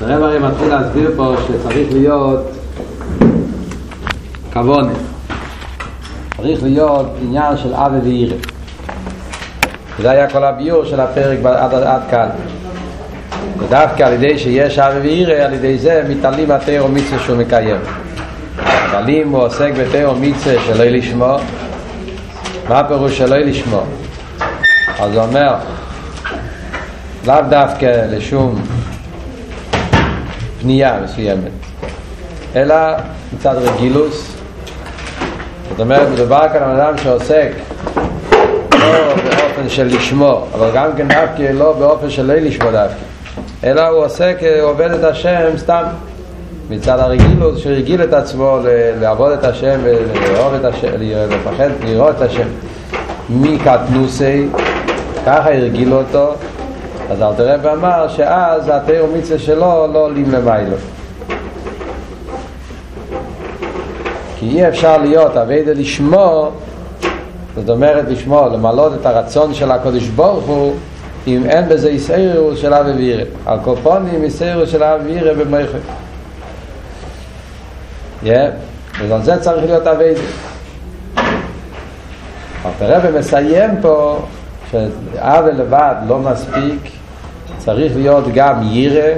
הרב הרי מתחיל להסביר פה שצריך להיות כבונה. צריך להיות עניין של אבי ואירה. זה היה כל הביור של הפרק עד, עד כאן. ודווקא על ידי שיש אבי ואירה, על ידי זה מתעלים התאו מצווה שהוא מקיים. אבל אם הוא עוסק בתאו מצווה שלא לשמו, מה הפירוש שלא לשמו? אז הוא אומר, לאו דווקא לשום פנייה מסוימת, אלא מצד רגילוס. זאת אומרת, מדובר כאן על אדם שעוסק לא באופן של לשמו, אבל גם כן דווקא לא באופן של לא לשמו דווקא, אלא הוא עוסק, הוא עובד את השם סתם. מצד הרגילות שהרגיל את עצמו לעבוד את השם ולאהוב את השם, לפחד, לראות את השם מקטנוסי, ככה הרגילו אותו, אז אל תראה ואמר שאז התאיר מצווה שלו לא עולים למיילו. כי אי אפשר להיות אביידה לשמו, זאת אומרת לשמו, למלות את הרצון של הקודש ברוך הוא, אם אין בזה איסאירוס של אבי וירא. על כל פונים איסאירוס של אבי וירא במייכו. Yeah. ועל זה צריך להיות אביידה. הרב מסיים פה שעוול לבד לא מספיק צריך להיות גם יירה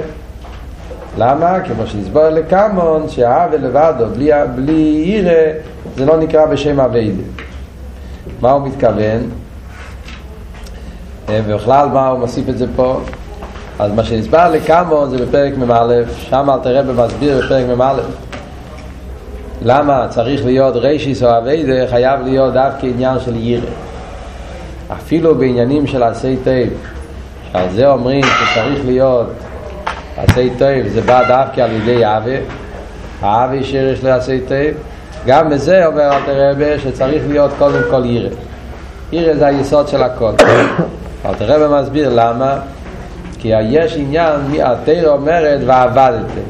למה? כמו שנסבור לקמון שהעוול לבד או בלי, בלי יירה זה לא נקרא בשם אביידה מה הוא מתכוון? ובכלל מה הוא מוסיף את זה פה? אז מה שנסבר לקמון זה בפרק מ"א שם אל תראה במסביר בפרק מ"א למה צריך להיות רישיס או אביידה חייב להיות דווקא עניין של יירה אפילו בעניינים של עשי טייב שעל זה אומרים שצריך להיות עשי טייב זה בא דווקא על ידי אבי האבי שיש לו עשי טייב גם בזה אומר אל תרבה שצריך להיות קודם כל יירה יירה זה היסוד של הכל. אל תרבה מסביר למה כי יש עניין התיר אומרת ועבדתם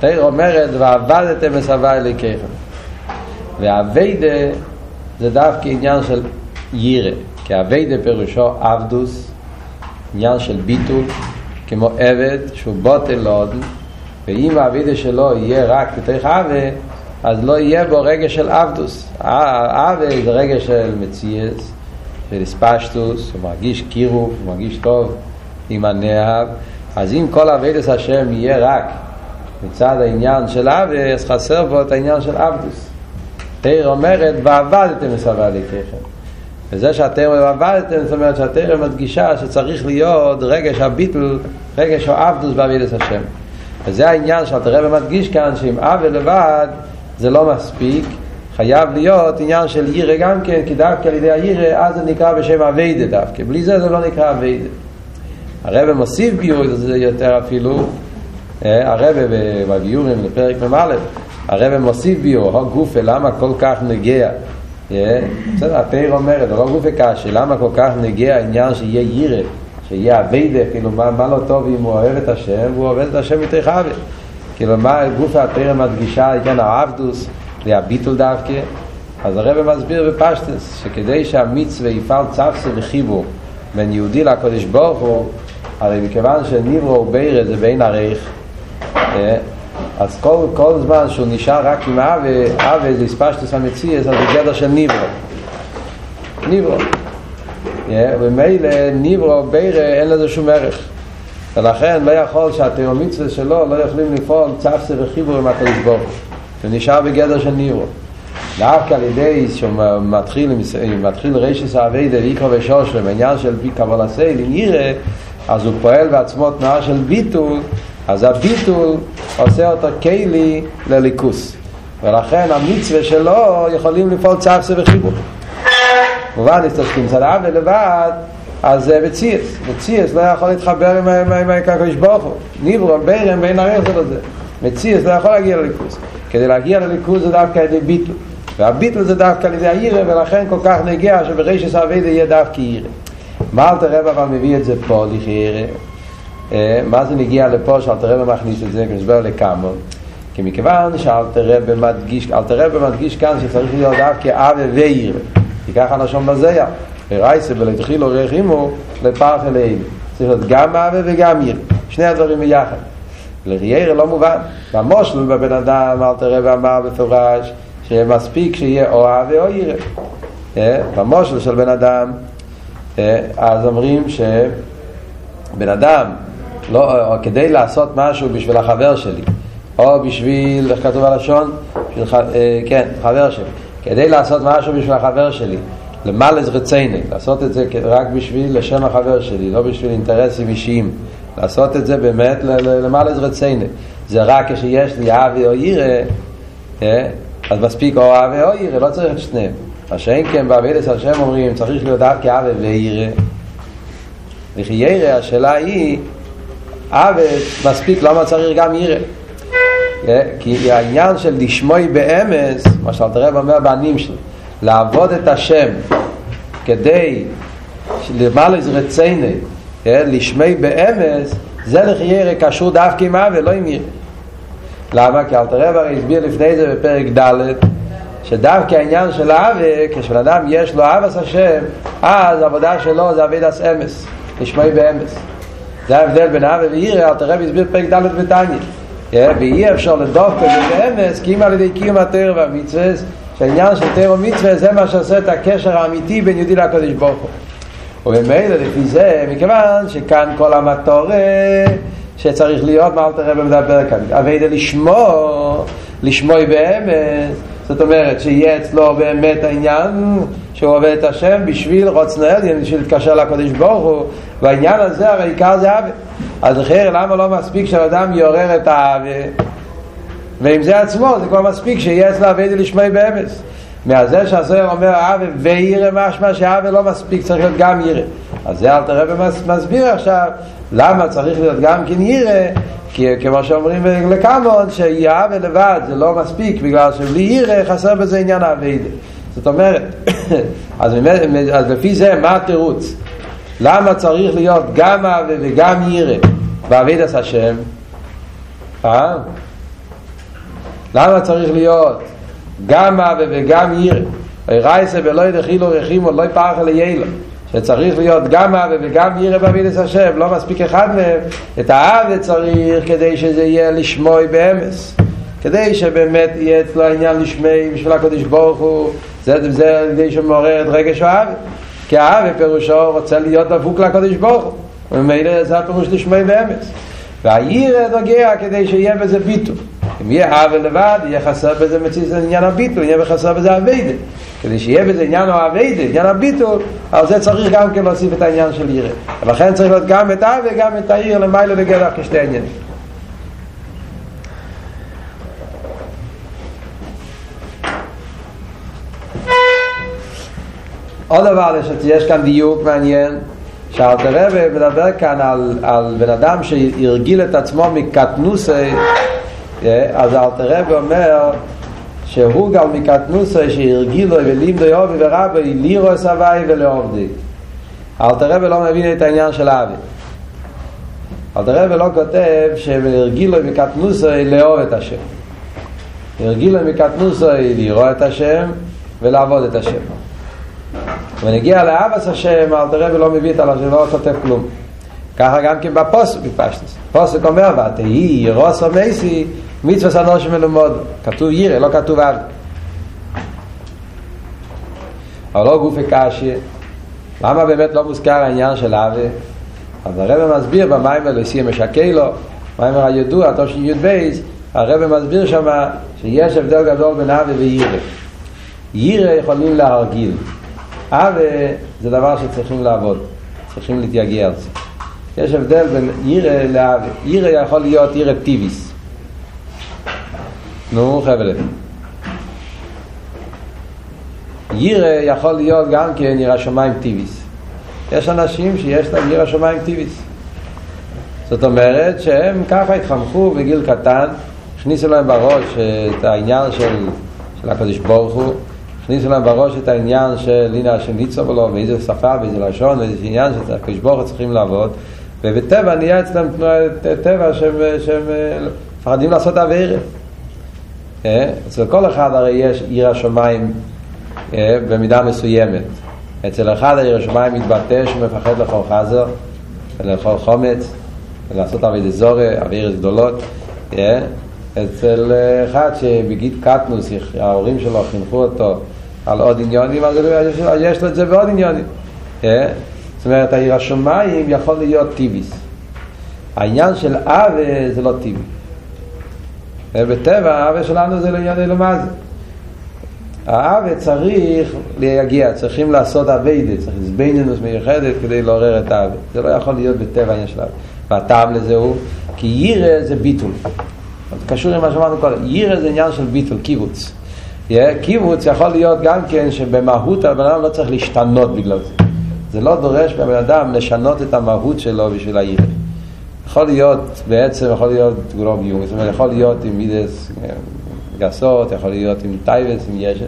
תיר אומרת ועבדתם מסבה אליכם והווידה זה דווקא עניין של יירה כי הווידה פירושו עבדוס עניין של ביטול כמו עבד שהוא בוטל לעוד ואם הווידה שלו יהיה רק בתוך עבד אז לא יהיה בו רגע של עבדוס עבד זה רגע של מציאס של הספשטוס הוא מרגיש קירוב, הוא מרגיש טוב עם הנאהב אז אם כל הווידס השם יהיה רק מצד העניין של אבי, אז חסר בו את העניין של אבדוס. תיר אומרת, ועבדתם מסבה לקחם. וזה שהתיר ועבדתם, זאת אומרת שהתיר מדגישה שצריך להיות רגש הביטל, רגש האבדוס בעבידת השם. וזה העניין שהתיר מדגיש כאן, שאם אבי לבד זה לא מספיק, חייב להיות עניין של יירה גם כן, כי דווקא על ידי היירה, אז זה נקרא בשם אביידה דווקא. בלי זה זה לא נקרא אביידה. הרב מוסיף ביור זה יותר אפילו, הרבה בגיורים לפרק מ"א הרבה מוסיף ביו, הו גופה למה כל כך נגיע בסדר, התאיר אומרת, הו גופה קשה למה כל כך נגיע העניין שיהיה יירה שיהיה אביידה, כאילו מה, מה לא טוב אם הוא אוהב את השם והוא אוהב את השם מתוך אבי כאילו מה גופה התאיר מדגישה עניין העבדוס זה הביטול דווקא? אז הרבה מסביר בפשטס שכדי שהמצווה יפעל צפסה וחיבור בין יהודי לקודש ברוך הוא הרי מכיוון שניברו בירה זה בין עריך אז כל, כל זמן שהוא נשאר רק עם אבי, אבי זה הספשטוס המציאס, אז זה גדר של ניברו. ניברו. ומילא ניברו, בירה, אין לזה שום ערך. ולכן לא יכול שהתאומיצווה שלו לא יכולים לפעול צפסה וחיבור עם הקדוש ברוך הוא. נשאר בגדר של ניברו. דווקא על ידי שהוא מתחיל, רשס האביידה ויקרו ושושם, בעניין של בי קבול הסייל, אם יראה, אז הוא פועל בעצמו תנועה של ביטול, אז הביטול עושה אותו כלי לליכוס. ולכן המצווה שלו יכולים לפעול צפסה וחיבור מובן, הסתשקים צד אבי לבד אז זה בציאס, בציאס לא יכול להתחבר עם הקדוש ברוך הוא. ניברו, בירם, בין הרח זה לזה מציאס לא יכול להגיע לליכוס. כדי להגיע לליכוס זה דווקא על ידי ביטל והביטל זה דווקא על ידי העירה ולכן כל כך נגיע שברגע שהאביידה יהיה דווקא עירה מה אל תראה אבל מביא את זה פה לכעירה מה זה נגיע לפה שאלתר רבי מכניס את זה כמסבר לכמה כי מכיוון שאלתר רבי מדגיש אלתר רבי מדגיש כאן שצריך להיות דווקא אבי ואיר כי ככה לשון בזיה ורייסה ולהתחיל עורך אימו לפרח אליהם צריך להיות גם אבי וגם עיר שני הדברים ביחד. לריירה לא מובן. במושל בבן אדם, אל תראה ואמר בפורש, שמספיק שיהיה או אהבה או ירא. אה, במושל של בן אדם, אה, אז אומרים שבן אדם, לא, או כדי לעשות משהו בשביל החבר שלי, או בשביל, איך כתוב הלשון? בשביל, אה, כן, חבר שלי. כדי לעשות משהו בשביל החבר שלי, למלז רצייני, לעשות את זה רק בשביל לשם החבר שלי, לא בשביל אינטרסים אישיים. לעשות את זה באמת למלז רצייני. זה רק כשיש לי אבי או ירא, אה, אז מספיק או אבי או ירא, לא צריך את שניהם. מה שאין כן בעבידת השם אומרים, צריך להיות דווקא אבי וירא. וכי ירא, השאלה היא, אבי מספיק, למה צריך גם ירא? כי העניין של לשמוי באמס, מה שאתה תראה אומר בנים שלו, לעבוד את השם כדי למעלה זה רציני, לשמי באמס, זה לחיירה קשור דווקא עם אבי, לא עם ירא. למה? כי אלתר רב הרי הסביר לפני זה בפרק ד' שדווקא העניין של אבי, כשבן אדם יש לו אבס השם, אז העבודה שלו זה אבידס אמס, לשמי באמס. זה ההבדל בין אבי וירא, אלתר רב הסביר בפרק ד' בתניא. ואי אפשר לדוף כזה באמס כי אם על ידי קיום התאר והמצווה שהעניין של תאר ומצווה זה מה שעושה את הקשר האמיתי בין יהודי לקדוש ברוך הוא ובמילא לפי זה מכיוון שכאן כל המטור שצריך להיות מה אל תראה במדבר כאן אבל לשמוע לשמוע באמס זאת אומרת שיהיה אצלו באמת העניין שהוא עובד את השם בשביל רוצנו עליין, בשביל להתקשר לקדוש ברוך הוא והעניין הזה הרי עיקר זה אבי. אז אחר למה לא מספיק שהאדם יעורר את האבי? ועם זה עצמו זה כבר מספיק שיהיה אצלו אבי לשמוע באמס. מהזה שהסויר אומר אבי וירא משמע שאבי לא מספיק צריך להיות גם ירא. אז זה אל תראה ומסביר עכשיו למה צריך להיות גם כן ירא? כי כמו שאומרים לקמון שיהיה לבד זה לא מספיק בגלל שבלי ירא חסר בזה עניין האבי זאת אומרת אז, אז לפי זה מה התירוץ? למה צריך להיות גם אבי וגם ירא? בעבידת השם. אה? למה צריך להיות גם אבי וגם ירא? רייסה ולא ידחילו רחימו לא יפרח ליילו שצריך להיות גם אבי וגם ירא בעבידת השם לא מספיק אחד מהם את האבי צריך כדי שזה יהיה לשמוי באמס. כדי שבאמת יהיה אצלו העניין לשמי בשביל הקודש ברוך הוא זה, זה כדי שמעורר את רגש האבי כי האבי פירושו רוצה להיות דפוק לקודש ברוך הוא וממילא זה הפירוש לשמי באמס. והירא נוגע כדי שיהיה בזה ביטול אם יהיה אבי לבד יהיה חסר בזה מציץ עניין הביטול יהיה חסר בזה אביידה כדי שיהיה בזה עניין האביידה עניין הביטול על זה צריך גם כן להוסיף את העניין של ירא. ולכן צריך להיות גם את אבי וגם את העיר למעלה לגדח כשתי עניינים. עוד דבר שיש כאן דיוק מעניין שאלתר רבי מדבר כאן על, על בן אדם שהרגיל את עצמו מקטנוסי אז אלתר רבי אומר שהוא גם מקטנוסי שהרגיל לו ולימדו יובי ורבי לירו סבי ולעובדי אלתר רבי לא מבין את העניין של אבי אלתר רבי לא כותב שהרגיל לו מקטנוסי לאהוב את השם הרגיל לו מקטנוסי לראות את השם ולעבוד את השם ונגיע לאבס השם, אל תראה ולא מביא את הלשון, לא כותב כלום. ככה גם כן בפוסק בפשטס. פוסק אומר, ותהי ירוס ומייסי, מצווה סנוש מלומוד. כתוב ירא, לא כתוב אב. אבל לא גופי קשי. למה באמת לא מוזכר העניין של אבי? אז הרב מסביר במים אלוהיסי משקי לו, מים הידוע, טוב שי"ד בייס, הרב מסביר שם שיש הבדל גדול בין אבי וירא. ירא יכולים להרגיל. אבי זה דבר שצריכים לעבוד, צריכים להתייגע על זה. יש הבדל בין ירא לאבי. ירא יכול להיות ירא טיביס. נו, חבר'ה. ירא יכול להיות גם כן ירא שמיים טיביס. יש אנשים שיש להם ירא שמיים טיביס. זאת אומרת שהם ככה התחנכו בגיל קטן, הכניסו להם בראש את העניין של, של הקדוש ברוך הוא, הכניסו להם בראש את העניין של הנה השם ניצוב לו, ואיזה שפה ואיזה לשון ואיזה עניין שהקדוש ברוך הוא צריכים לעבוד ובטבע נהיה אצלם טבע שהם, שהם מפחדים לעשות אווירה אצל כל אחד הרי יש עיר השמיים במידה מסוימת אצל אחד העיר השמיים מתבטא שהוא מפחד לאכול חזר ולאכול חומץ לעשות עבידת זורה, עבירת גדולות. אצל אחד שבגיל קטנוס, ההורים שלו חינכו אותו על עוד עניונים, אז יש לו את זה בעוד עניונים. זאת אומרת, העיר השמיים יכול להיות טיביס. העניין של אבה זה לא טיבי. בטבע האבה שלנו זה מה זה. האבה צריך להגיע, צריכים לעשות אביידה, צריך זבנינוס מיוחדת כדי לעורר את האבה. זה לא יכול להיות בטבע העניין של האבה. והטעם לזה הוא, כי יירא זה ביטול. זה קשור עם מה שאמרנו קודם. יירא זה עניין של ביטול, קיבוץ. קיבוץ יכול להיות גם כן שבמהות הבן אדם לא צריך להשתנות בגלל זה. זה לא דורש מהבן אדם לשנות את המהות שלו בשביל העיר. יכול להיות, בעצם יכול להיות גרוב יום, זאת אומרת, יכול להיות עם מידס גסות, יכול להיות עם טייבס, עם ישת.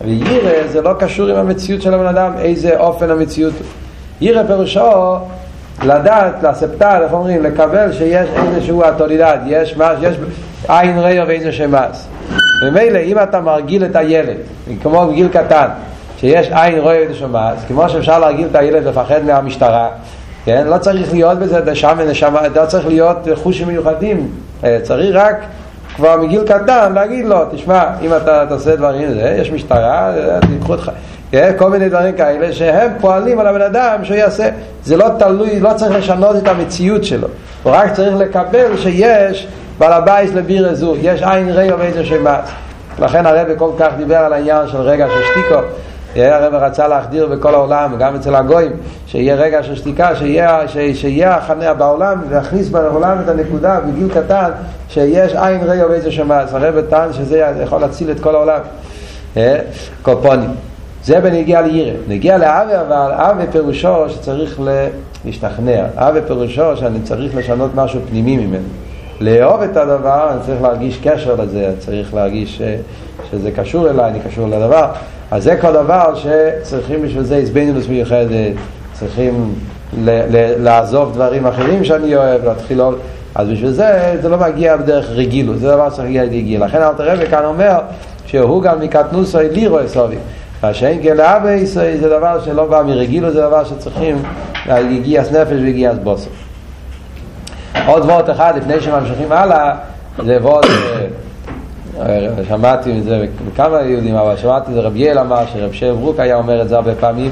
אבל ירא זה לא קשור עם המציאות של הבן אדם, איזה אופן המציאות. ירא פירושו לדעת, לספטל, איך אומרים, לקבל שיש איזשהו התולידד, יש מה, יש עין ראיו ואיזה שמאס. ומילא, אם אתה מרגיל את הילד, כמו בגיל קטן, שיש עין רואה ונשמה, אז כמו שאפשר להרגיל את הילד לפחד מהמשטרה, כן? לא צריך להיות בזה נשמה ונשמה, לא צריך להיות חושים מיוחדים, צריך רק כבר מגיל קטן להגיד לו, תשמע, אם אתה תעשה דברים, זה, יש משטרה, תיקחו אותך, כן? כל מיני דברים כאלה שהם פועלים על הבן אדם שהוא יעשה, זה לא תלוי, לא צריך לשנות את המציאות שלו, הוא רק צריך לקבל שיש בעל הבית לביר הזו, יש עין רגע ואיזה שמץ. לכן הרב כל כך דיבר על העניין של רגע של שתיקו, הרב רצה להחדיר בכל העולם, גם אצל הגויים, שיהיה רגע של שתיקה, שיהיה, החניה בעולם, להכניס בעולם את הנקודה בגיל קטן, שיש עין רגע ואיזה שמץ. הרב טען שזה יכול להציל את כל העולם. קופונים. זה בנגיע לירא. נגיע לאווה, אבל אווה פירושו שצריך להשתכנע. אווה פירושו שאני צריך לשנות משהו פנימי ממנו. לאהוב את הדבר, אני צריך להרגיש קשר לזה, צריך להרגיש ש, שזה קשור אליי, אני קשור לדבר. אז זה כל דבר שצריכים בשביל זה הזבנינוס מיוחדת, צריכים ל, ל, לעזוב דברים אחרים שאני אוהב, להתחיל עוד. אז בשביל זה, זה לא מגיע בדרך רגילות, זה דבר שצריך להגיע לגיל. לכן אלתר רבי כאן אומר שהוא גם מקטנוסוי לירו אסובי. מה שאין כן לאבא ישראל זה דבר שלא בא מרגילו, זה דבר שצריכים להגיע נפש והגיע בוסר. עוד וורט אחד לפני שממשיכים הלאה, זה וורט, שמעתי את זה מכמה יהודים, אבל שמעתי את זה רבי יעל אמר, שרב שב רוק היה אומר את זה הרבה פעמים,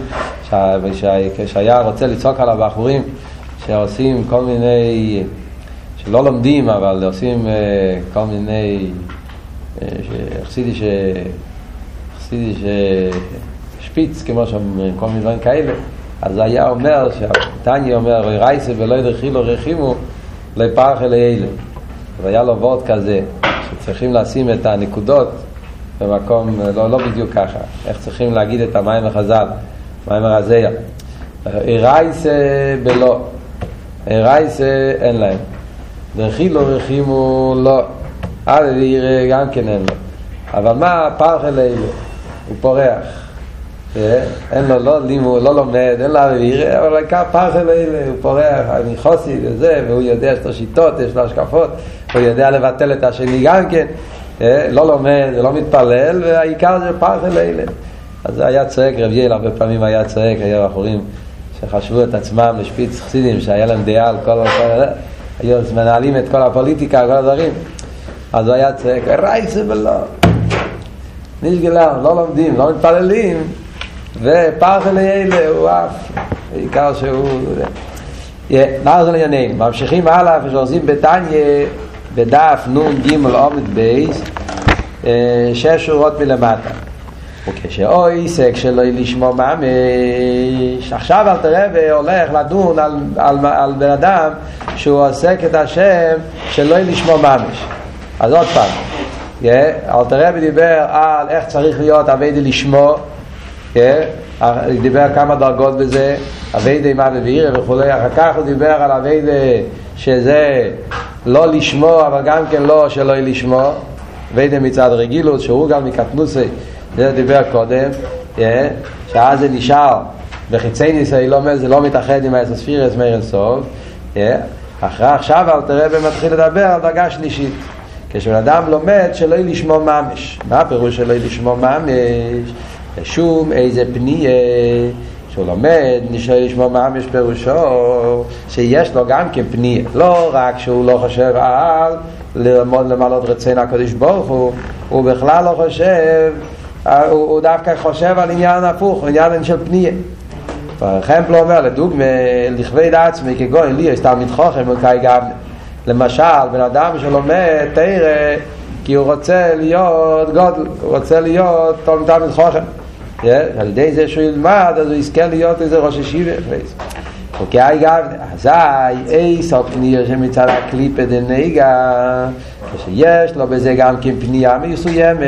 כשהיה רוצה לצעוק על הבחורים שעושים כל מיני, שלא לומדים, אבל עושים כל מיני, חסידי ש... ש... שפיץ, כמו שאומרים, כל מיני דברים כאלה. אז היה אומר, שהטניה אומר, רייסה ולא ידחילו רחימו לפרח אלי אלה. והיה לו וורד כזה, שצריכים לשים את הנקודות במקום, לא, לא בדיוק ככה, איך צריכים להגיד את המים החז"ל, מים הרזיה. רייס בלא, רייס אין להם. דרכילו רחימו לא, יראה גם כן אין לו. אבל מה פרח אלי אלה? הוא פורח. אין לו לא לימוד, לא לומד, אין לו אוויר, אבל העיקר פחד אלה, הוא פורח, אני חוסי וזה, והוא יודע שיש לו שיטות, יש לו השקפות, הוא יודע לבטל את השני גם כן, לא לומד, לא מתפלל, והעיקר זה פחד אלה. אז זה היה צועק, רב יעל הרבה פעמים היה צועק, היה בחורים שחשבו את עצמם לשפיץ חסידים, שהיה להם דעה על כל הדברים, היו מנהלים את כל הפוליטיקה, כל הדברים, אז הוא היה צועק, רייסה ולא. נשגלה, לא לומדים, לא מתפללים, ופרחל אלה הוא אף, בעיקר שהוא... מה זה לענייננו? ממשיכים הלאה, ושעושים בתניא, בדף גימל עומד בייס, שש שורות מלמטה. וכשאוי עסק שלא לשמוע ממש, עכשיו אל תראה והולך לדון על, על, על בן אדם שהוא עוסק את השם שלא לשמוע ממש. אז עוד פעם, אל תראה ודיבר על איך צריך להיות אבי לשמוע דיבר כמה דרגות בזה, אביידי מה ואירא וכולי, אחר כך הוא דיבר על אביידי שזה לא לשמוע, אבל גם כן לא שלא יהיה לשמוע, אביידי מצד רגילות, שהוא גם מקטנוסי, זה דיבר קודם, שאז זה נשאר. בחיצי ניסי, לא, זה לא מתאחד עם האסספירס מאיר אינסוף, אחרי עכשיו אל תראה ומתחיל לדבר על דרגה שלישית. כשבן אדם לומד שלא יהיה לשמוע ממש. מה הפירוש שלא יהיה לשמוע ממש? שום איזה פניה כשהוא לומד, נשאר לשמוע ממש פירושו שיש לו גם כן פנייה. לא רק שהוא לא חושב על ללמוד למעלות רצון הקדוש ברוך הוא, הוא בכלל לא חושב, הוא, הוא דווקא חושב על עניין הפוך, עניין של פנייה. חמפל אומר, לדוגמה, לכבד עצמי כגוי לי, סתם מתחוכם, גם למשל, בן אדם שלומד תרא כי הוא רוצה להיות גודל, הוא רוצה להיות תלמיד חוכם. על ידי זה שהוא ילמד, אז הוא יזכה להיות איזה ראש ישיבה. אוקיי, גם, אזי אייס על פניה שמצד הקליפה דנגה, כשיש לו בזה גם כן פנייה מסוימת,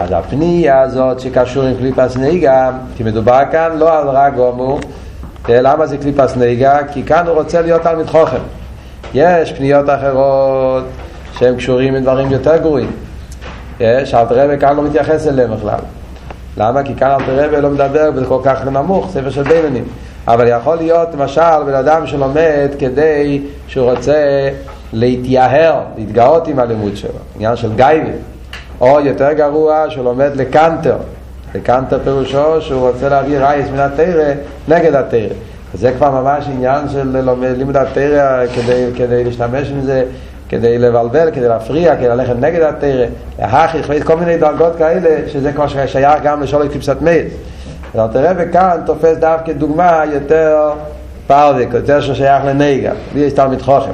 אז הפנייה הזאת שקשור עם קליפס נגה, כי מדובר כאן לא על רק גומו, למה זה קליפס נגה? כי כאן הוא רוצה להיות תלמיד חוכם. יש פניות אחרות שהם קשורים דברים יותר גרועים. יש, אלתר רבי כאן לא מתייחס אליהם בכלל. למה? כי אלתר רבי לא מדבר בזה כל כך נמוך, ספר של בינונים. אבל יכול להיות למשל בן אדם שלומד כדי שהוא רוצה להתייהר, להתגאות עם הלימוד שלו, עניין של גייבי. או יותר גרוע, שהוא לומד לקנטר. לקנטר פירושו שהוא רוצה להביא רייס מן התרא נגד התרא. זה כבר ממש עניין של לימוד התרא כדי, כדי להשתמש עם זה כדי לבלבל, כדי להפריע, כדי ללכת נגד התרא, להכריח, כל מיני דרגות כאלה, שזה כבר שייך גם לשאול טיפסת מייס. אבל תראה וכאן תופס דווקא דוגמה יותר פרדיק, יותר ששייך לנגע, בלי סתם מתחוכם.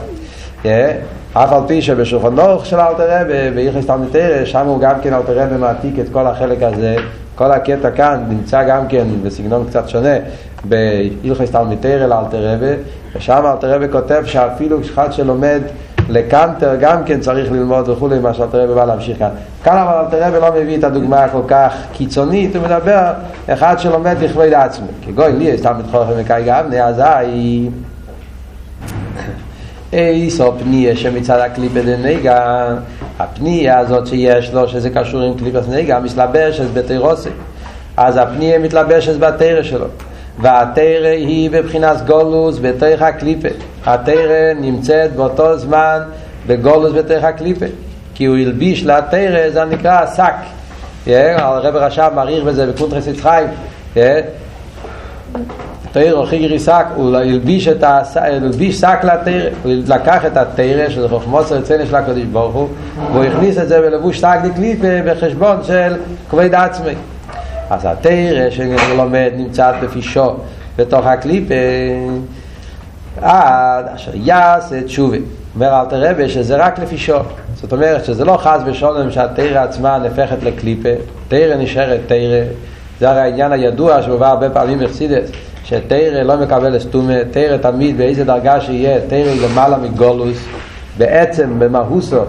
אף על פי שבשולחן של אלתר רבי, ביחס תלמיד תרא, שם הוא גם כן אלתר רבי מעתיק את כל החלק הזה, כל הקטע כאן נמצא גם כן בסגנון קצת שונה בהלכס תלמיד תרא לאלתר רבי, ושם אלתר רבי כותב שאפילו אחד שלומד לקנטר גם כן צריך ללמוד וכולי, מה שאלתר רבי בא להמשיך כאן. כאן אבל אלתר רבי לא מביא את הדוגמה הכל כך קיצונית, הוא מדבר אחד שלומד לכבוד עצמו. כגוי לי, סתם מתחוכם וקאי גבנה, אזי איסו פניה שמצד הקליפה דנגה, הפניה הזאת שיש לו, שזה קשור עם קליפת נגה, מתלבשת בתירוסי. אז הפניה מתלבשת בתרא שלו. והתרא היא בבחינת גולוס בתוך הקליפה. התרא נמצאת באותו זמן בגולוס בתוך הקליפה. כי הוא הלביש לתרא, זה נקרא שק. הרב רשם מעריך בזה בקונטרס יצחיים. תרא חיגרי שק, הוא הלביש את הלביש שק לתרא, הוא לקח את התרא, שזה חוכמוס הרצני של הקדוש ברוך הוא, והוא הכניס את זה בלבוש שק דקליפה בחשבון של כבד עצמי. אז התרא שלומד נמצאת בפישו בתוך הקליפה עד אשר יעשה תשובה. אומר אל תרבה שזה רק לפישו זאת אומרת שזה לא חס ושולם שהתרא עצמה נפחת לקליפה. תרא נשארת תרא זה הרי העניין הידוע שמובא הרבה פעמים בחסידס שתרא לא מקבל סתומה תרא תמיד באיזה דרגה שיהיה תרא למעלה מגולוס. בעצם במהוסו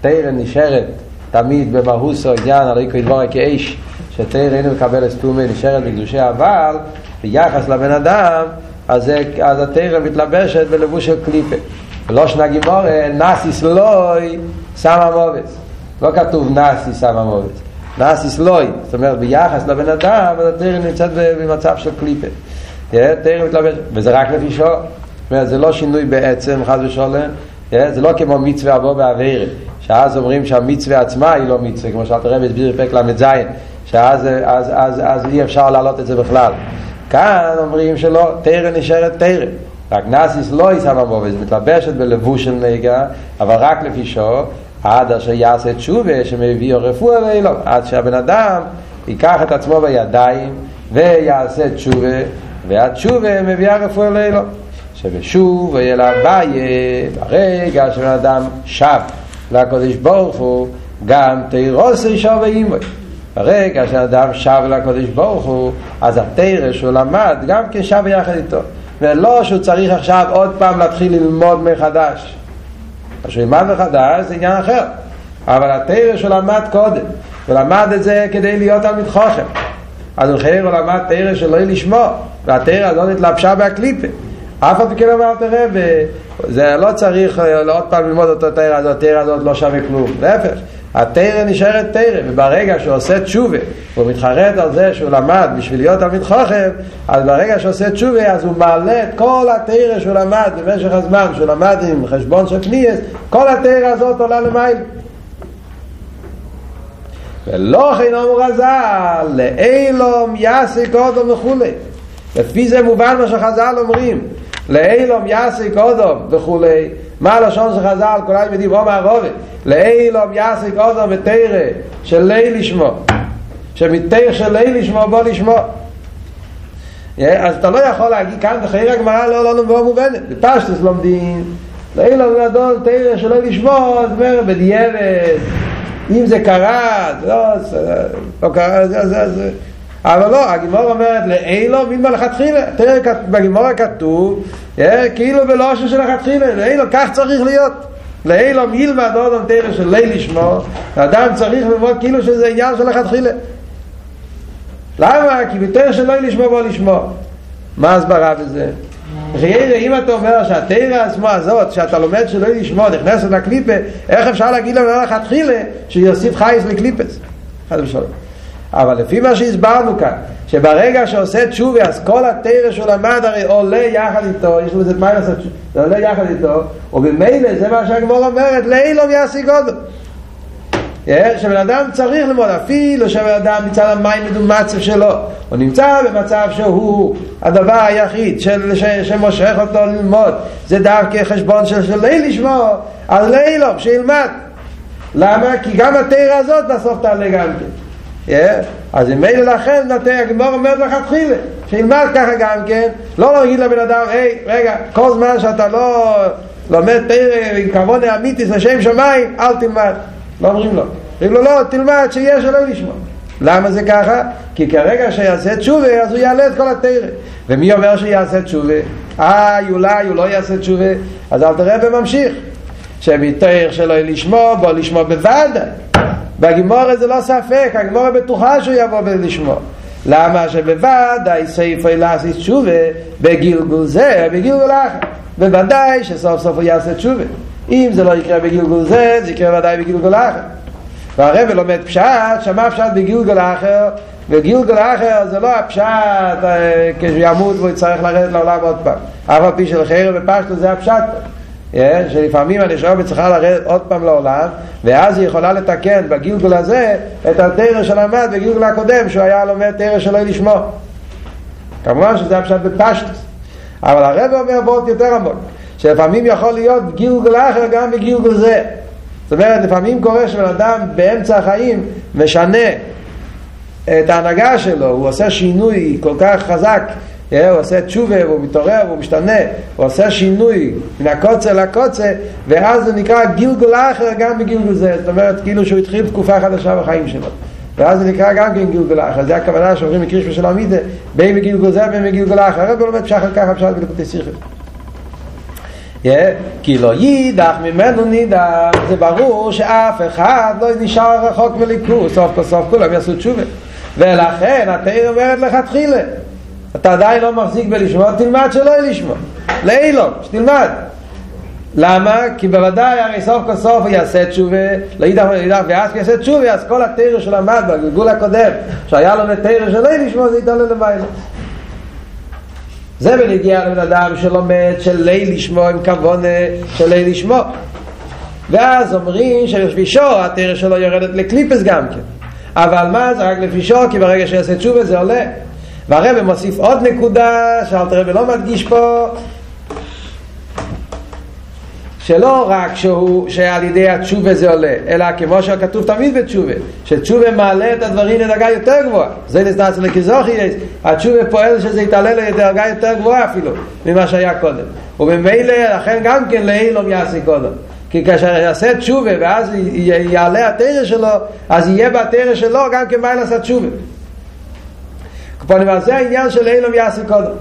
תרא נשארת תמיד במהוסו עניין הרי כדבורה כאש שתרא אינו מקבל סתומה נשארת בקדושי אבל ביחס לבן אדם אז, אז התרא מתלבשת בלבוש של קליפה. לא שנה גימור נאסיס לוי סמה מובס לא כתוב נאסיס סמה מובס נאסיס לוי. זאת אומרת ביחס לבן אדם אז התרא נמצאת במצב של קליפה. תרא מתלבשת וזה רק לפי שור זה לא שינוי בעצם חס ושולם זה לא כמו מצווה אבוא בעבירה שאז אומרים שהמצווה עצמה היא לא מצווה כמו שאלת הרב הסביר בפרק ל"ז שאז אז, אז, אז אי אפשר להעלות את זה בכלל. כאן אומרים שלא, תרא נשארת תרא. רק נאסיס לא יישא במובס, מתלבשת בלבוש של נגע, אבל רק לפי שור, עד אשר יעשה תשובה שמביא רפואה ואילו, עד שהבן אדם ייקח את עצמו בידיים ויעשה תשובה, והתשובה מביאה רפואה לאילו. שבשוב יהיה לה בעיה, ברגע שבן אדם שב לקודש ברוך הוא, גם תירוסי שווה אימוי. ברגע שאדם שב לקודש ברוך הוא, אז התרא שהוא למד גם כן שב יחד איתו. ולא שהוא צריך עכשיו עוד פעם להתחיל ללמוד מחדש. כשהוא ילמד מחדש זה עניין אחר. אבל התרא שהוא למד קודם, הוא למד את זה כדי להיות תלמיד חוכם. אז חייב הוא למד תרא שלא יהיה לשמוע, והתרא הזאת התלבשה בהקליפה. אף אחד כן אמר תראה, זה לא צריך עוד פעם ללמוד אותו תרא הזאת, התרא הזאת לא שווה כלום. להפך. התרא נשארת תרא, וברגע שהוא עושה תשובה, הוא מתחרט על זה שהוא למד בשביל להיות תלמיד חוכם, אז ברגע שהוא עושה תשובה, אז הוא מעלה את כל התרא שהוא למד במשך הזמן, שהוא למד עם חשבון של קניאס, כל התרא הזאת עולה למעלה. ולא כן אמרו רז"ל, לאילום יעשה קודם וכולי. לפי זה מובן מה שחז"ל אומרים לאילום יעסיק אודום וכולי מה הלשון של חז"ל כולם יודעים עומר רובי לאילום יעסיק אודום ותרא של ליל לשמו שמתר של ליל לשמו בוא לשמו אז אתה לא יכול להגיד כאן בחייר הגמרא לא לא לא מובנת בפשטוס לומדים לאילום גדול תרא של ליל לשמו זאת אומרת בדיאבת אם זה קרה לא, לא קרה זה זה אבל לא, הגימור אומרת לאילו מילמה לכתחילה תראה בגימור כתוב כאילו בלושן של לכתחילה לאילו כך צריך להיות לאילו מילמה דודום תראה של ליל לשמו האדם צריך ללמוד כאילו שזה עניין של לכתחילה למה? כי בתראה של ליל לשמו בוא לשמו מה הסברה בזה? חיירה, אם אתה אומר שהתרא עצמו הזאת, שאתה לומד שלא לשמוע, נכנסת לקליפה, איך אפשר להגיד לנו לכתחילה שיוסיף חייס לקליפס? חד ושלום. אבל לפי מה שהסברנו כאן, שברגע שעושה תשובה, אז כל התרא שהוא למד הרי עולה יחד איתו, יש לו איזה לעשות, זה עולה יחד איתו, ובמילא זה מה שהגמור אומרת, לאילום יעשי גודל. שבן אדם צריך ללמוד, אפילו שבן אדם מצד המים מדומצב שלו, הוא נמצא במצב שהוא הדבר היחיד של, ש, שמושך אותו ללמוד, זה דווקא חשבון של, של ליל לשמור, אז לאילום, שילמד. למה? כי גם התרא הזאת בסוף תעלה גם כן. אז אם מילא לכן נתן הגמור אומרת לך תחילה שילמד ככה גם כן לא להגיד לבן אדם היי רגע כל זמן שאתה לא לומד תרא עם כבוד אמיתיס לשם שמיים אל תלמד. לא אומרים לו. אומרים לו לא תלמד שיש אלוהי לשמוע למה זה ככה? כי כרגע שיעשה תשובה אז הוא יעלה את כל התרא ומי אומר שיעשה תשובה? אה אולי הוא לא יעשה תשובה. אז אל תראה וממשיך. שמתאר שלא לשמוע בוא לשמוע בוודאי בגימורה זה לא ספק, הגימורה בטוחה שהוא יבוא ולשמוע. למה שבוודאי סעיף לעשות תשובה בגלגול זה, בגלגול אחר. בוודאי שסוף סוף הוא יעשה תשובה. אם זה לא יקרה בגלגול זה, זה יקרה ודאי בגלגול אחר. והרבא לומד פשט, שמע פשט בגלגול אחר, וגלגול אחר זה לא הפשט כשהוא ימות והוא יצטרך לרדת לעולם עוד פעם. אף על פי של חרב ופשטו זה הפשט. שלפעמים הנשמה צריכה לרדת עוד פעם לעולם ואז היא יכולה לתקן בגילגול הזה את התרא שלמד בגילגול הקודם שהוא היה לומד תרא שלא לשמוע כמובן שזה היה פשוט בפשטוס. אבל הרב אומר באות יותר עמוק שלפעמים יכול להיות גילגול אחר גם בגילגול זה. זאת אומרת לפעמים קורה שבן אדם באמצע החיים משנה את ההנהגה שלו, הוא עושה שינוי כל כך חזק הוא עושה תשובה והוא מתעורר והוא משתנה הוא עושה שינוי מן הקוצה לקוצה ואז זה נקרא גילגול אחר גם בגילגול זה זאת אומרת כאילו שהוא התחיל תקופה חדשה בחיים שלו. ואז זה נקרא גם כן גילגול אחר זה הכוונה שאומרים מקריש של עמידה בין בגילגול זה בין בגילגול אחר הרב לומד פשחר ככה פשט בלקוטי שיחד כי לא יידח ממנו נידח זה ברור שאף אחד לא נשאר רחוק מליכוס סוף כל סוף כולם יעשו תשובה. ולכן התאיר אומרת לך תחילה אתה עדיין לא מחזיק בלשמוע, תלמד שלא לשמוע. לאילון, שתלמד. למה? כי בוודאי הרי סוף כל סוף הוא יעשה תשובה, לאידך ולאידך, ואז יעשה תשובה, אז כל התרא שהוא למד בגלגול הקודם, שהיה לו נתרא שלא לשמוע, זה יתעלה למעלה. זה בנגיע לבן אדם שלומד של ליל לשמוע עם כוון של ליל לשמוע. ואז אומרים שלפי שור התרא שלו יורדת לקליפס גם כן. אבל מה זה רק לפי שור? כי ברגע שיעשה תשובה זה עולה. והרבא מוסיף עוד נקודה שאלת רבא לא מדגיש פה שלא רק שהוא, שעל ידי התשובה זה עולה, אלא כמו שכתוב תמיד בתשובה, שתשובה מעלה את הדברים לדרגה יותר גבוהה. זה נסתר אצל כזוכי, התשובה פועל שזה יתעלה לדרגה יותר גבוהה אפילו ממה שהיה קודם. וממילא, לכן גם כן לאילום יעשה קודם. כי כאשר יעשה תשובה ואז יעלה התרא שלו, אז יהיה בתרא שלו גם כן מה לעשות תשובה. קופונים על זה העניין של אילום יעשה קודם.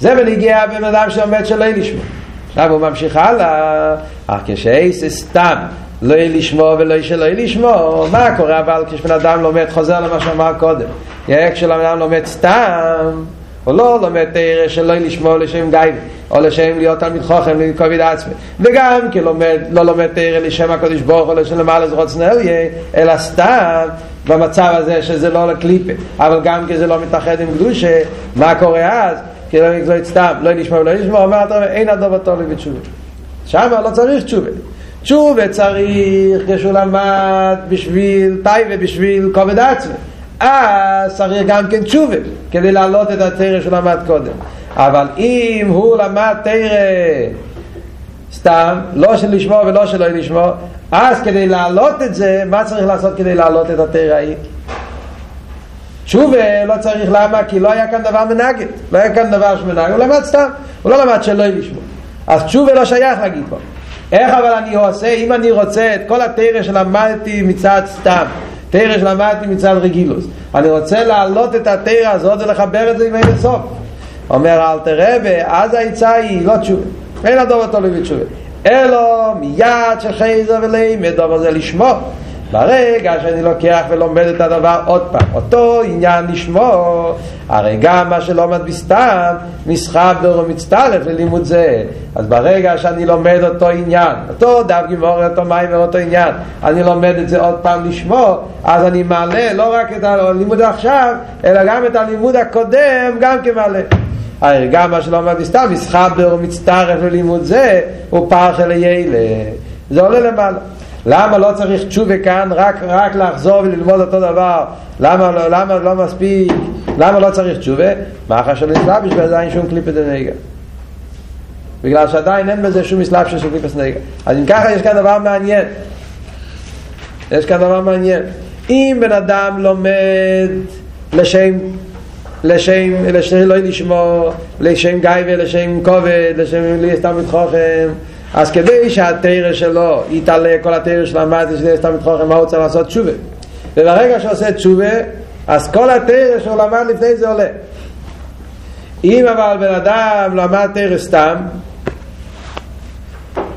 זה בנגיע בן אדם שעומד שלא ישמע עכשיו הוא ממשיך הלאה. אך כשאיס סתם לא לשמוע ולא שלא לשמוע מה קורה? אבל כשבן אדם לומד חוזר למה שאמר קודם. כשבן אדם לומד סתם הוא לא לומד תרא שלא לשמוע לשם גייב או לשם להיות תלמיד חוכם לכובד עצמי. וגם כי לומד, לא לומד תרא לשם הקודש ברוך או לשם למעלה זרות סנליה אלא סתם במצב הזה שזה לא לקליפה אבל גם כי זה לא מתאחד עם קדושה מה קורה אז? כי לא נגזור סתם לא נשמע ולא נשמע אומר אתה אין הדובר טוב בתשובה שם לא צריך תשובה תשובה צריך כשהוא למד בשביל טייבה בשביל כובד עצמי אז צריך גם כן תשובה, כדי להעלות את התרא שהוא למד קודם. אבל אם הוא למד תרא סתם, לא של לשמור ולא שלא לשמור, אז כדי להעלות את זה, מה צריך לעשות כדי להעלות את התרא ההיא? תשובה לא צריך למה? כי לא היה כאן דבר מנגד, לא היה כאן דבר שמנגד, הוא למד סתם, הוא לא למד שלא לשמור. אז תשובה לא שייך להגיד פה. איך אבל אני עושה, אם אני רוצה את כל התרא שלמדתי מצד סתם, תרא שלמדתי מצד רגילוס, אני רוצה להעלות את התרא הזאת ולחבר את זה עם אין סוף. אומר אל תראה, אז העצה היא לא תשובה, אין הדובר תלוי בתשובה. אלו מיד שחייזר ולימד, אבל זה לשמור. ברגע שאני לוקח ולומד את הדבר עוד פעם, אותו עניין לשמור, הרי גם מה שלומד בסתם, נסחב דור ומצטרף ללימוד זה. אז ברגע שאני לומד אותו עניין, אותו דף גימור, אותו מים ואותו עניין, אני לומד את זה עוד פעם לשמור, אז אני מעלה לא רק את הלימוד עכשיו, אלא גם את הלימוד הקודם, גם כמעלה. גם מה שלומד בסתם, נסחב דור ומצטרף ללימוד זה, הוא פרחה לילה. זה עולה למעלה. למה לא צריך תשובה כאן, רק, רק לחזור וללמוד אותו דבר? למה, לא, למה לא מספיק? למה לא צריך תשובה? מה נסלאפ יש בזה אין שום קליפת דנגה. בגלל שעדיין אין בזה שום מסלאפ של קליפת דנגה. אז אם ככה יש כאן דבר מעניין. יש כאן דבר מעניין. אם בן אדם לומד לשם לשם, לשם לא לשמור, לשם גיא ולשם כובד, לשם סתם מתחוכם אז כדי שהתרא שלו יתעלה כל התרא שלו למד שזה סתם מתחוכם מה הוא צריך לעשות? תשובה. וברגע שעושה תשובה אז כל התרא שהוא למד לפני זה עולה. אם אבל בן אדם למד תרא סתם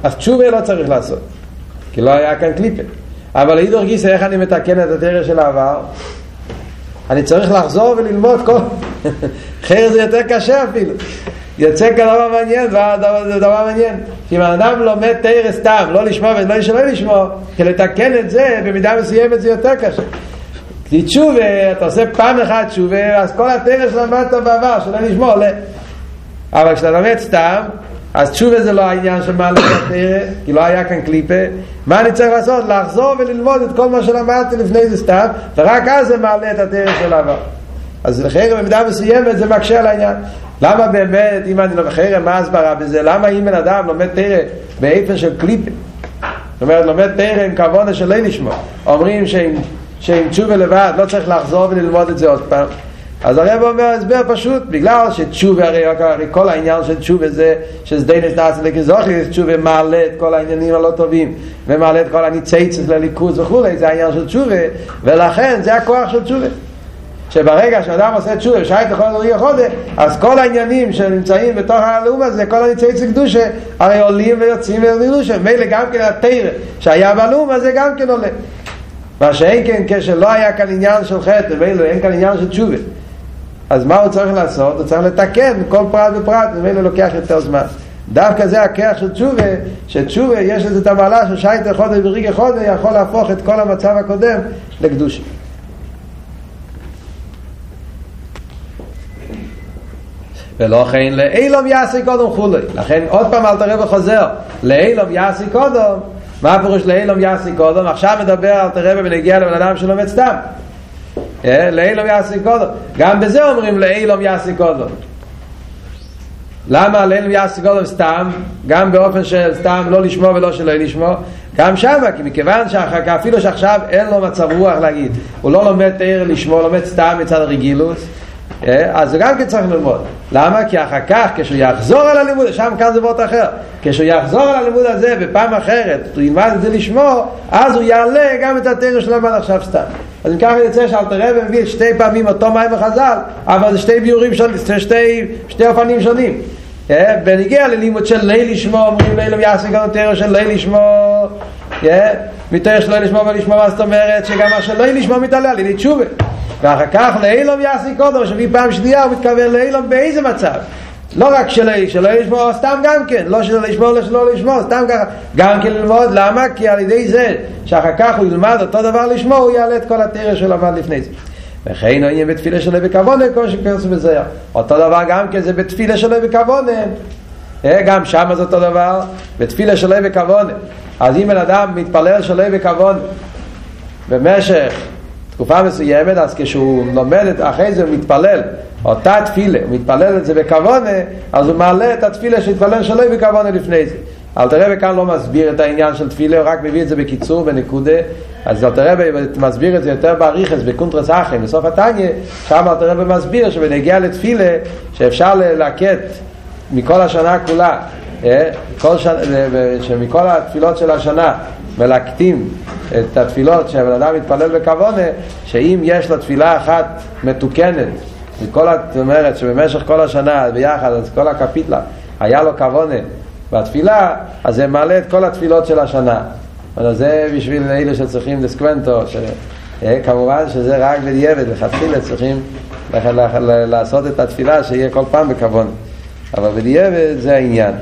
אז תשובה לא צריך לעשות כי לא היה כאן קליפה. אבל להידור גיסא איך אני מתקן את התרא של העבר אני צריך לחזור וללמוד כל אחרת זה יותר קשה אפילו יוצא כדבר מעניין, זה דבר מעניין. כי אם האדם לומד תרא סתם, לא לשמוע ולא שלא לשמוע, כי לתקן את זה, במידה מסוימת זה יותר קשה. כי תשובה, אתה עושה פעם אחת תשובה, אז כל התרא שלמדת בעבר, שלא לשמוע, עולה. אבל כשאתה לומד סתם, אז תשובה זה לא העניין של את התרא, כי לא היה כאן קליפה. מה אני צריך לעשות? לחזור וללמוד את כל מה שלמדתי לפני זה סתם, ורק אז זה מעלה את התרא של העבר. אז לכן במידה מסוימת זה מקשה על העניין. למה באמת, אם אני לא מחרם, מה הסברה בזה? למה אם בן אדם לומד תרא באיפן של קליפים? זאת אומרת, לומד תרא עם כוונה של לא לשמוע. אומרים שעם תשובה לבד לא צריך לחזור וללמוד את זה עוד פעם. אז הרב אומר הסבר פשוט, בגלל שתשובה, הרי, הרי כל העניין של תשובה זה שסדיינס נעשה לכזוכי, תשובה מעלה את כל העניינים הלא טובים, ומעלה את כל הניצייצס לליכוז וכולי, זה העניין של תשובה, ולכן זה הכוח של תשובה. שברגע שאדם עושה תשובה ושייך לכל דברי החודה אז כל העניינים שנמצאים בתוך הלאום הזה כל הניצי קדושה הרי עולים ויוצאים ולילושה מילא גם כן התרא שהיה בלאום הזה גם כן עולה. מה שאין כן כשלא היה כאן עניין של חטא ומילא אין כאן עניין של תשובה אז מה הוא צריך לעשות? הוא צריך לתקן כל פרט ופרט ומילא לוקח יותר זמן. דווקא זה הכח של תשובה שתשובה יש לזה את המעלה של שייך לחודה וריגי חודה יכול להפוך את כל המצב הקודם לקדושה. ולכן לאילום יעשי קודם חולי לכן עוד פעם אל תראה וחוזר לאילום יעשי קודם. מה הפירוש לאילום יעשי קודם? עכשיו מדבר אל תראה ונגיע לבן אדם שלומד סתם לאילום יעשי קודם גם בזה אומרים לאילום יעשי קודם למה לאילום יעשי קודם סתם גם באופן של סתם לא לשמוע ולא שלא לשמוע. גם שם, כי מכיוון שאחר אפילו שעכשיו אין לו מצב רוח להגיד, הוא לא לומד תאר לשמוע, לומד סתם מצד הרגילות, אז זה גם כן צריך ללמוד. למה? כי אחר כך, כשהוא יחזור על הלימוד, שם כאן זה וורט אחר, כשהוא יחזור על הלימוד הזה בפעם אחרת, הוא ילמד את זה לשמור, אז הוא יעלה גם את התרא שלו למד עכשיו סתם. אז אם ככה יוצא שאלתר רבי מביא שתי פעמים אותו מים וחז"ל, אבל זה שתי ביורים שונים, שתי, שתי אופנים שונים. בניגיע ללימוד של ליל לשמור, אומרים לילום יעשה גם תרא של ליל לשמור, מתרא של ליל לשמור ולשמור, מה זאת אומרת? שגם מה של ליל לשמור מתעלה על ידי תשובה. ואחר כך לאילום יעשי קודם, שמי פעם שנייה הוא מתכוון לאילום באיזה מצב? לא רק שלא, שלא לשמור, סתם גם כן, לא שלא לשמור, לא שלא לשמור, סתם ככה, גם כן ללמוד, למה? כי על ידי זה, שאחר כך הוא ילמד אותו דבר לשמור, הוא יעלה את כל התרא שלו עבד לפני זה. וכן העניין בתפילה שלו בכוונה, כמו שפרסו בזהר. אותו דבר גם כן זה בתפילה שלו בכוונה. גם שם זה אותו דבר, בתפילה שלו בכוונה. אז אם בן אדם מתפלל שלו בכוונה, במשך תקופה מסוימת, אז כשהוא לומד אחרי זה הוא מתפלל, אותה תפילה, הוא מתפלל את זה בכוונה, אז הוא מעלה את התפילה שהתפלל שלו בכוונה לפני זה. אלתר רבי כאן לא מסביר את העניין של תפילה, הוא רק מביא את זה בקיצור, בנקודה. אז אלתר רבי מסביר את זה יותר באריכס, בקונטרס אחרי, בסוף התניא, שם אלתר רבי מסביר שבנגיע לתפילה, שאפשר ללקט מכל השנה כולה, אה, כל שנה, שמכל התפילות של השנה מלקטים את התפילות שהבן אדם מתפלל בכוונה, שאם יש לו תפילה אחת מתוקנת, מכל, זאת אומרת שבמשך כל השנה ביחד, אז כל הקפיטלה, היה לו כוונה בתפילה, אז זה מעלה את כל התפילות של השנה. אבל זה בשביל אלה שצריכים דסקוונטו, ש... אה, כמובן שזה רק בדיעבד, לכתחילה צריכים לעשות את התפילה שיהיה כל פעם בכוונה. אבל בדיעבד זה העניין.